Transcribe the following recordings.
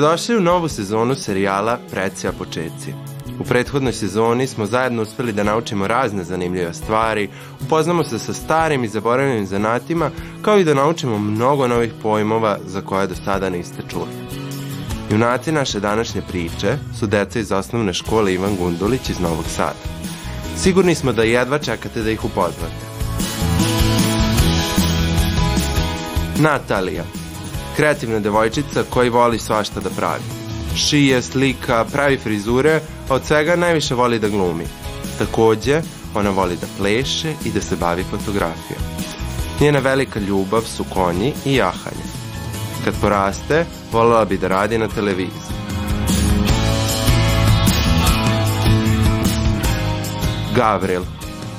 Dobrodošli u novu sezonu serijala Precija početci. U prethodnoj sezoni smo zajedno uspeli da naučimo razne zanimljive stvari, upoznamo se sa starim i zaboravljenim zanatima, kao i da naučimo mnogo novih pojmova za koje do sada niste čuli. Junaci naše današnje priče su deca iz osnovne škole Ivan Gundulić iz Novog Sada. Sigurni smo da jedva čekate da ih upoznate. Natalija, kreativna devojčica koji voli svašta da pravi. Šije, slika, pravi frizure, a od svega najviše voli da glumi. Takođe, ona voli da pleše i da se bavi fotografijom. Njena velika ljubav su konji i jahanje. Kad poraste, volela bi da radi na televiziji. Gavril.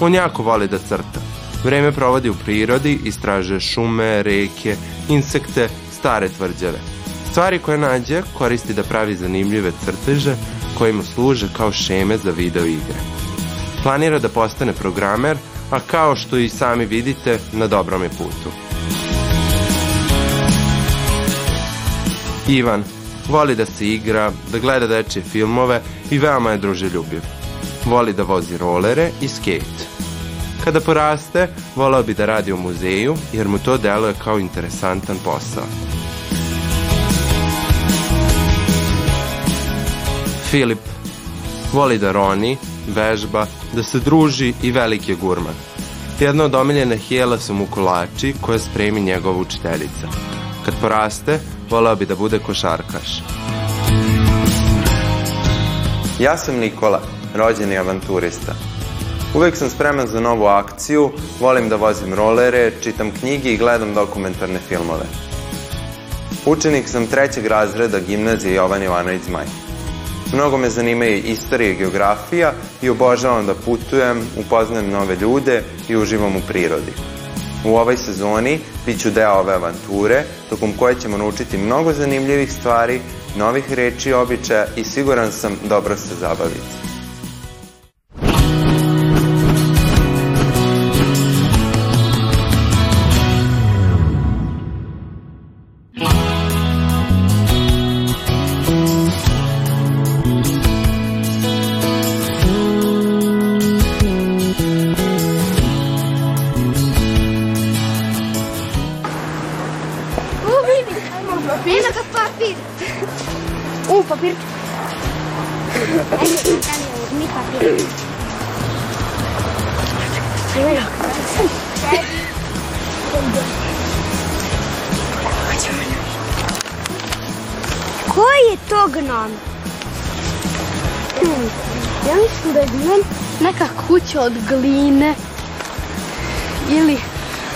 On jako voli da crta. Vreme provodi u prirodi, istražuje šume, reke, insekte, stare tvrđave. Stvari koje nađe koristi da pravi zanimljive crteže koje mu služe kao šeme za video igre. Planira da postane programer, a kao što i sami vidite, na dobrom je putu. Ivan voli da se igra, da gleda dečje filmove i veoma je druželjubiv. Voli da vozi rolere i skate. Kada poraste, volao bi da radi u muzeju, jer mu to deluje kao interesantan posao. Filip voli da roni, vežba, da se druži i veliki je gurman. Jedna od omiljene hijela su mu kolači koje spremi njegova učiteljica. Kad poraste, voleo bi da bude košarkaš. Ja sam Nikola, rođeni avanturista. Uvek sam spreman za novu akciju, volim da vozim rolere, čitam knjige i gledam dokumentarne filmove. Učenik sam trećeg razreda gimnazije Jovan Jovanović Zmaj. Mnogo me zanimaju istorija i geografija i obožavam da putujem, upoznajem nove ljude i uživam u prirodi. U ovoj sezoni bit ću deo ove avanture, tokom koje ćemo naučiti mnogo zanimljivih stvari, novih reči i običaja i siguran sam dobro se zabaviti. U, papir. Mi papir. Koji je to gnom? Ja mislim da je gnom neka kuća od gline ili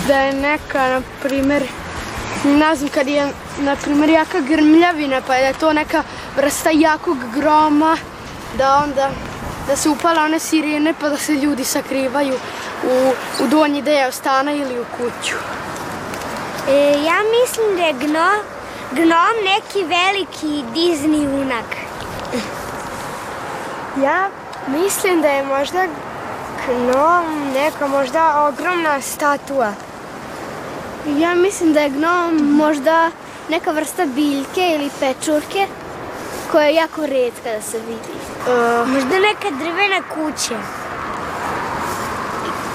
da je neka, na primer, ne znam, kad je, na primer, jaka grmljavina, pa je to neka vrsta jakog groma, da onda, da se upala one sirene, pa da se ljudi sakrivaju u, u donji deo stana ili u kuću. E, ja mislim da je gnom, gnom neki veliki Disney junak. Ja mislim da je možda gnom neka možda ogromna statua. Ja mislim da je gnom možda neka vrsta biljke ili pečurke koja je jako redka da se vidi. Uh, Možda neka drvena kuća.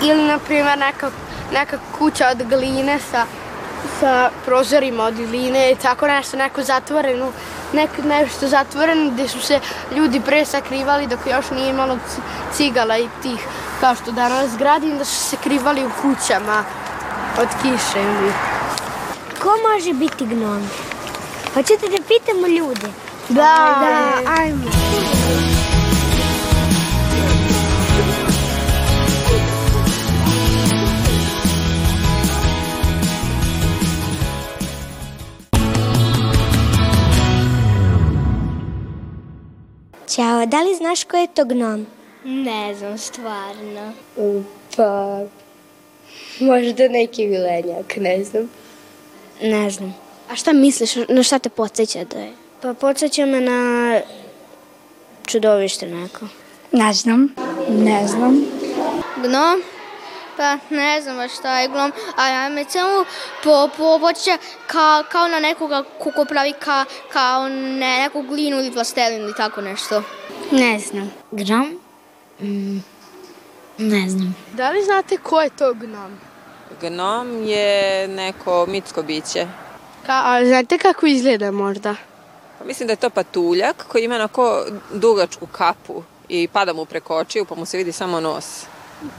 ili, na primjer, neka, neka kuća od gline sa, sa prozorima od gline i tako nešto, neko zatvoreno, nek, nešto zatvoreno gde su se ljudi pre sakrivali dok još nije imalo cigala i tih, kao što danas gradim, da su se krivali u kućama od kiše ili... Ko može biti gnom? Hoćete da pitamo ljude? Da, Da, ajmo. Ćao, da li znaš ko je to gnom? Ne znam, stvarno. Pa, možda neki vilenjak, ne znam. Ne znam. A šta misliš, na šta te podsjeća da je? Pa podsjeća me na čudovište neko. Ne znam. Ne znam. Gnom? Pa ne znam baš šta je glom, a ja me samo po, po počeća ka, kao na nekoga ko, ko pravi ka, kao ne, neku glinu ili plastelin ili tako nešto. Ne znam. Gnom? Mm, ne znam. Da li znate ko je to gnom? Gnom je neko mitsko biće. Ka, a znate kako izgleda možda? Pa mislim da je to patuljak koji ima onako dugačku kapu i pada mu preko očiju pa mu se vidi samo nos.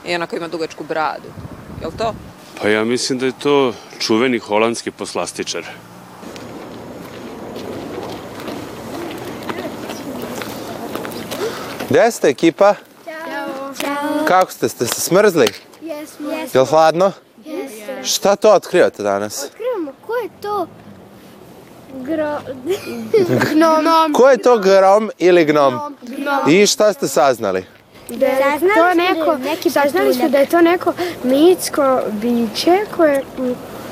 I onako ima dugačku bradu. Je li to? Pa ja mislim da je to čuveni holandski poslastičar. Gde ste ekipa? Ćao. Kako ste? Ste se smrzli? Jesmo. Je li hladno? Šta to otkrivate danas? Otkrivamo ko je to gro... Gnom. Ko je to grom ili gnom? I šta ste saznali? Da je Saznali to da neko, neki saznali smo patuljak. da je to neko mitsko biće koje,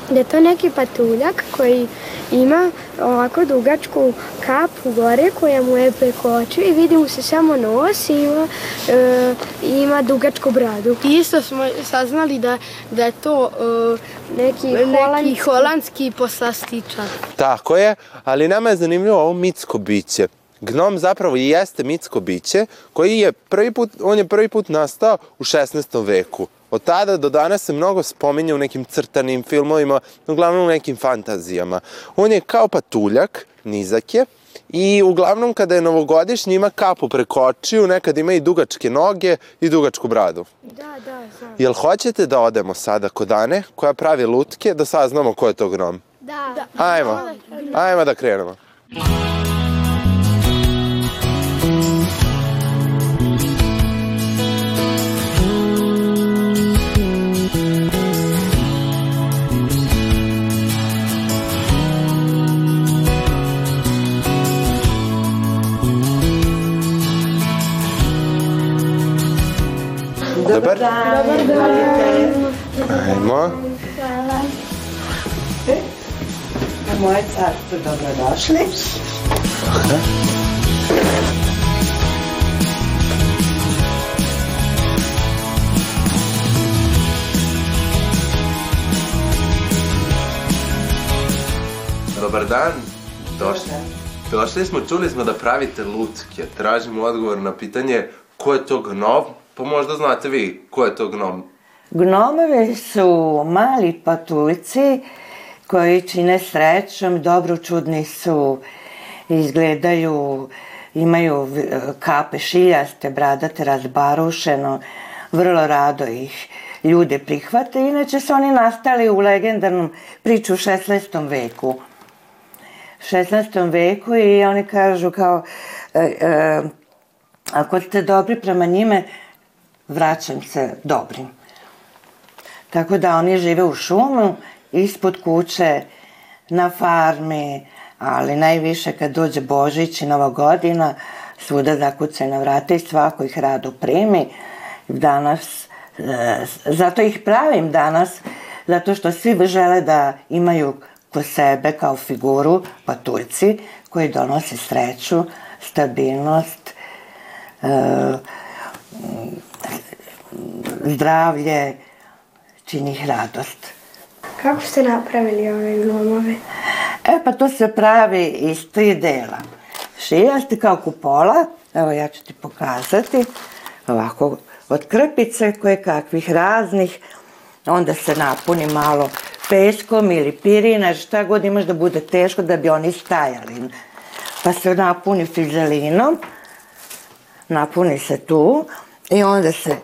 da je to neki patuljak koji ima ovako dugačku kapu gore koja mu je preko očiju i vidi mu se samo nos i ima, e, ima dugačku bradu. Isto smo saznali da, da je to e, neki, neki holandski poslastičar. Tako je, ali nama je zanimljivo ovo mitsko biće. Gnom zapravo i jeste mitsko biće koji je prvi put, on je prvi put nastao u 16. veku. Od tada do danas se mnogo spominje u nekim crtanim filmovima, uglavnom u nekim fantazijama. On je kao patuljak, nizak je, i uglavnom kada je novogodišnji ima kapu preko očiju, nekad ima i dugačke noge i dugačku bradu. Da, da, znam. Jel hoćete da odemo sada kod Ane koja pravi lutke da saznamo ko je to gnom? Da. Ajmo, ajmo da krenemo. Dobar moje carstvo dobrodošli. Dobar dan. Došli, došli smo, čuli smo da pravite lutke. Tražimo odgovor na pitanje ko je to gnom, pa možda znate vi ko je to gnom. Gnomovi su mali patuljci koji čine srećom, dobro čudni su, izgledaju, imaju kape šiljaste, bradate, razbarušeno, vrlo rado ih ljude prihvate. Inače su oni nastali u legendarnom priču u 16. veku. 16. veku i oni kažu kao e, e, ako ste dobri prema njime, vraćam se dobrim. Tako da oni žive u šumu, ispod kuće, na farmi, ali najviše kad dođe Božić i Nova godina, svuda zakucaju na vrata i svako ih rado primi. Danas, e, zato ih pravim danas, zato što svi žele da imaju ko sebe kao figuru patuljci koji donose sreću, stabilnost, e, zdravlje, čini ih radost. Kako ste napravili ove gnomove? E pa to se pravi iz tri dela. Šijasti kao kupola, evo ja ću ti pokazati, ovako od krpice koje kakvih raznih, onda se napuni malo peskom ili pirina, šta god imaš da bude teško da bi oni stajali. Pa se napuni fizelinom, napuni se tu i onda se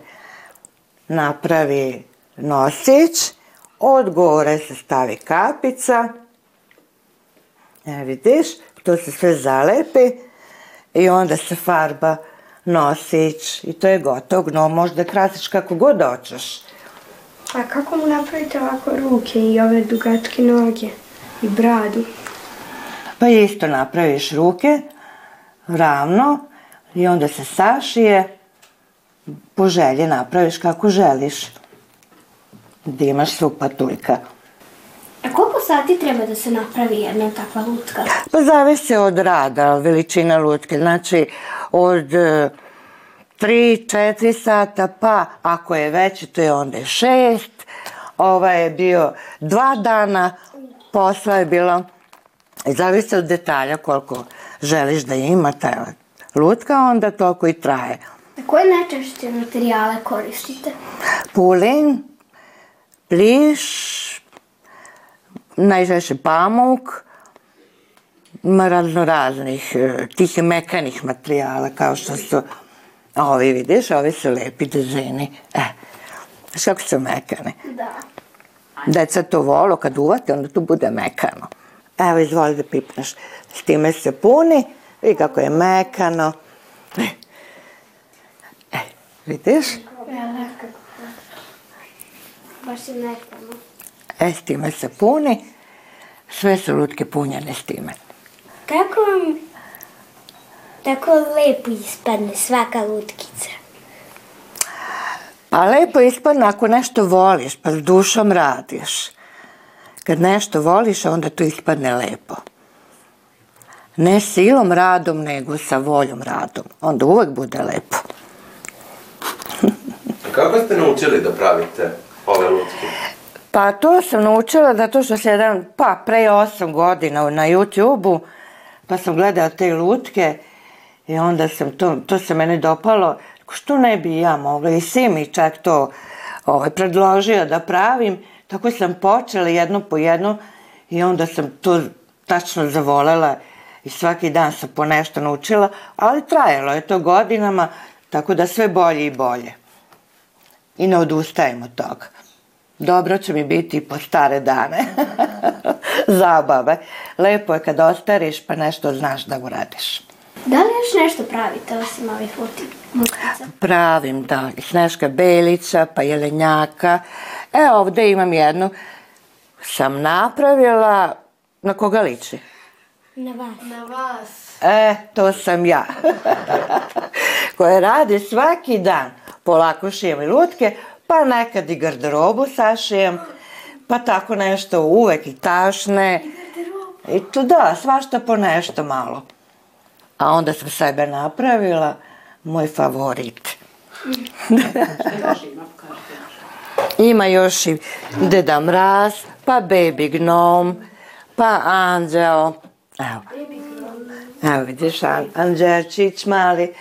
napravi nosić, od gore se stavi kapica, e, vidiš, to se sve zalepi i onda se farba nosić i to je gotovo, no možda krasiš kako god hoćeš. A kako mu napravite ovako ruke i ove dugačke noge i bradu? Pa isto napraviš ruke ravno i onda se sašije, po želji napraviš kako želiš. Da imaš svog patuljka. A koliko sati treba da se napravi jedna takva lutka? Pa zavisi od rada, veličina lutke. Znači, od e, 3, 4 sata, pa ako je veći, to je onda 6. Ovaj je bio dva dana, posla je bilo, i zavisi od detalja koliko želiš da ima ta lutka, onda toliko i traje. Koje najčešće materijale koristite? Pulin, pliš, najčešće pamuk, ima razno raznih e, tih mekanih materijala kao što su ovi vidiš, ovi su lepi dezini. E, znaš kako su mekani? Da. Deca to volo, kad uvate, onda tu bude mekano. Evo, izvoli da pipneš. S time se puni, vidi kako je mekano. E, e vidiš? Baš je nekamo. E, s time se puni. Sve su lutke punjene s time. Kako vam tako lepo ispadne svaka lutkica? Pa lepo ispadne ako nešto voliš, pa s dušom radiš. Kad nešto voliš, onda to ispadne lepo. Ne silom radom, nego sa voljom radom. Onda uvek bude lepo. Kako ste naučili da pravite ove lutke? Pa to sam naučila zato što sam jedan, pa pre 8 godina na YouTube-u, pa sam gledala te lutke i onda sam to, to se mene dopalo, što ne bi ja mogla i si mi čak to ovaj, predložio da pravim, tako sam počela jedno po jedno i onda sam to tačno zavolela i svaki dan sam po nešto naučila, ali trajalo je to godinama, tako da sve bolje i bolje. I ne odustajem od toga. Dobro će mi biti i po stare dane. Zabave. Lepo je kad ostariš pa nešto znaš da uradiš. Da li još nešto pravite osim ovih luti- lutkica? Pravim, da, i Sneška Belića, pa Jelenjaka. E, ovde imam jednu. Sam napravila, na koga liči? Na vas. Na vas. E, to sam ja. Koja radi svaki dan. Polako šijem i lutke, pa nekad i garderobu sašijem, pa tako nešto uvek i tašne. I tu da, svašta po nešto malo. A onda sam sebe napravila, moj favorit. Ima još i Deda Mraz, pa Baby Gnome, pa Anđeo. Evo. Evo vidiš, An mali.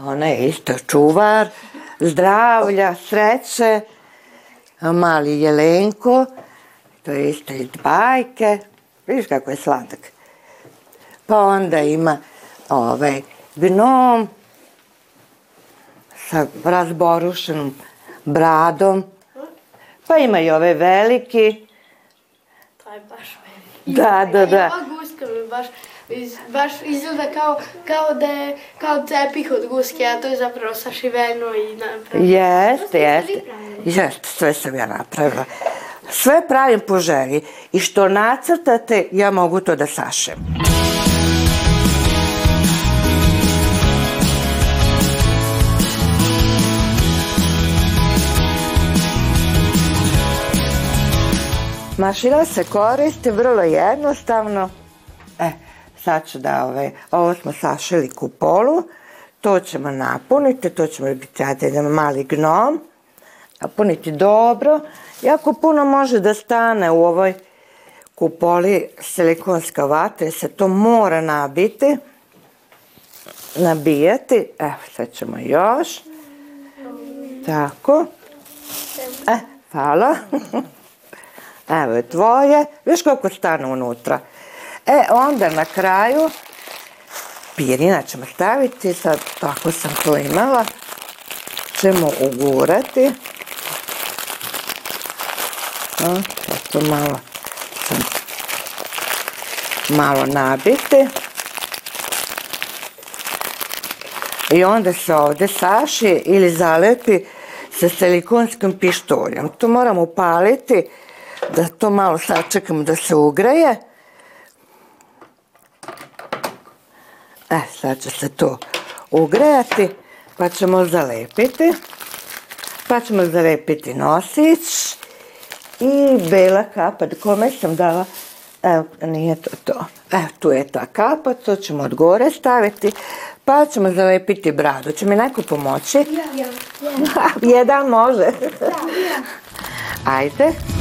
Ona je isto čuvar, zdravlja, sreće. Mali Jelenko, to je isto iz bajke. Vidiš kako je sladak. Pa onda ima ovaj gnom sa razborušenom bradom. Pa ima i ove veliki. Taj baš veliki. Da, da, I da. ova guska mi baš, iz- baš izgleda kao, kao da je kao cepih od guske, a to je zapravo sašiveno i napravljeno. Jeste, jeste. Jeste, sve sam ja napravila. Sve pravim po želji i što nacrtate, ja mogu to da sašem. Mašina se koristi vrlo jednostavno. Sad ću da ove, ovo smo sašili kupolu, to ćemo napuniti, to ćemo biti jedan mali gnom, napuniti dobro. Jako puno može da stane u ovoj kupoli silikonska vata, jer se to mora nabiti, nabijati. Evo, sad ćemo još. Tako. E, hvala. Evo je tvoje. Viš koliko stane unutra. E, onda na kraju pirina ćemo staviti. Sad, tako sam to imala. Ćemo ugurati. O, sad to malo malo nabiti. I onda se ovde saši ili zalepi sa silikonskim pištoljem. To moramo upaliti da to malo sačekamo da se ugreje. E, sad će se to ugrejati, pa ćemo zalepiti. Pa ćemo zalepiti nosić i bela kapa, kome sam dala Evo, nije to to. Evo, tu je ta kapa, to ćemo od gore staviti, pa ćemo zalepiti bradu. Će mi neko pomoći? Ja, ja. Jedan može. Ajde.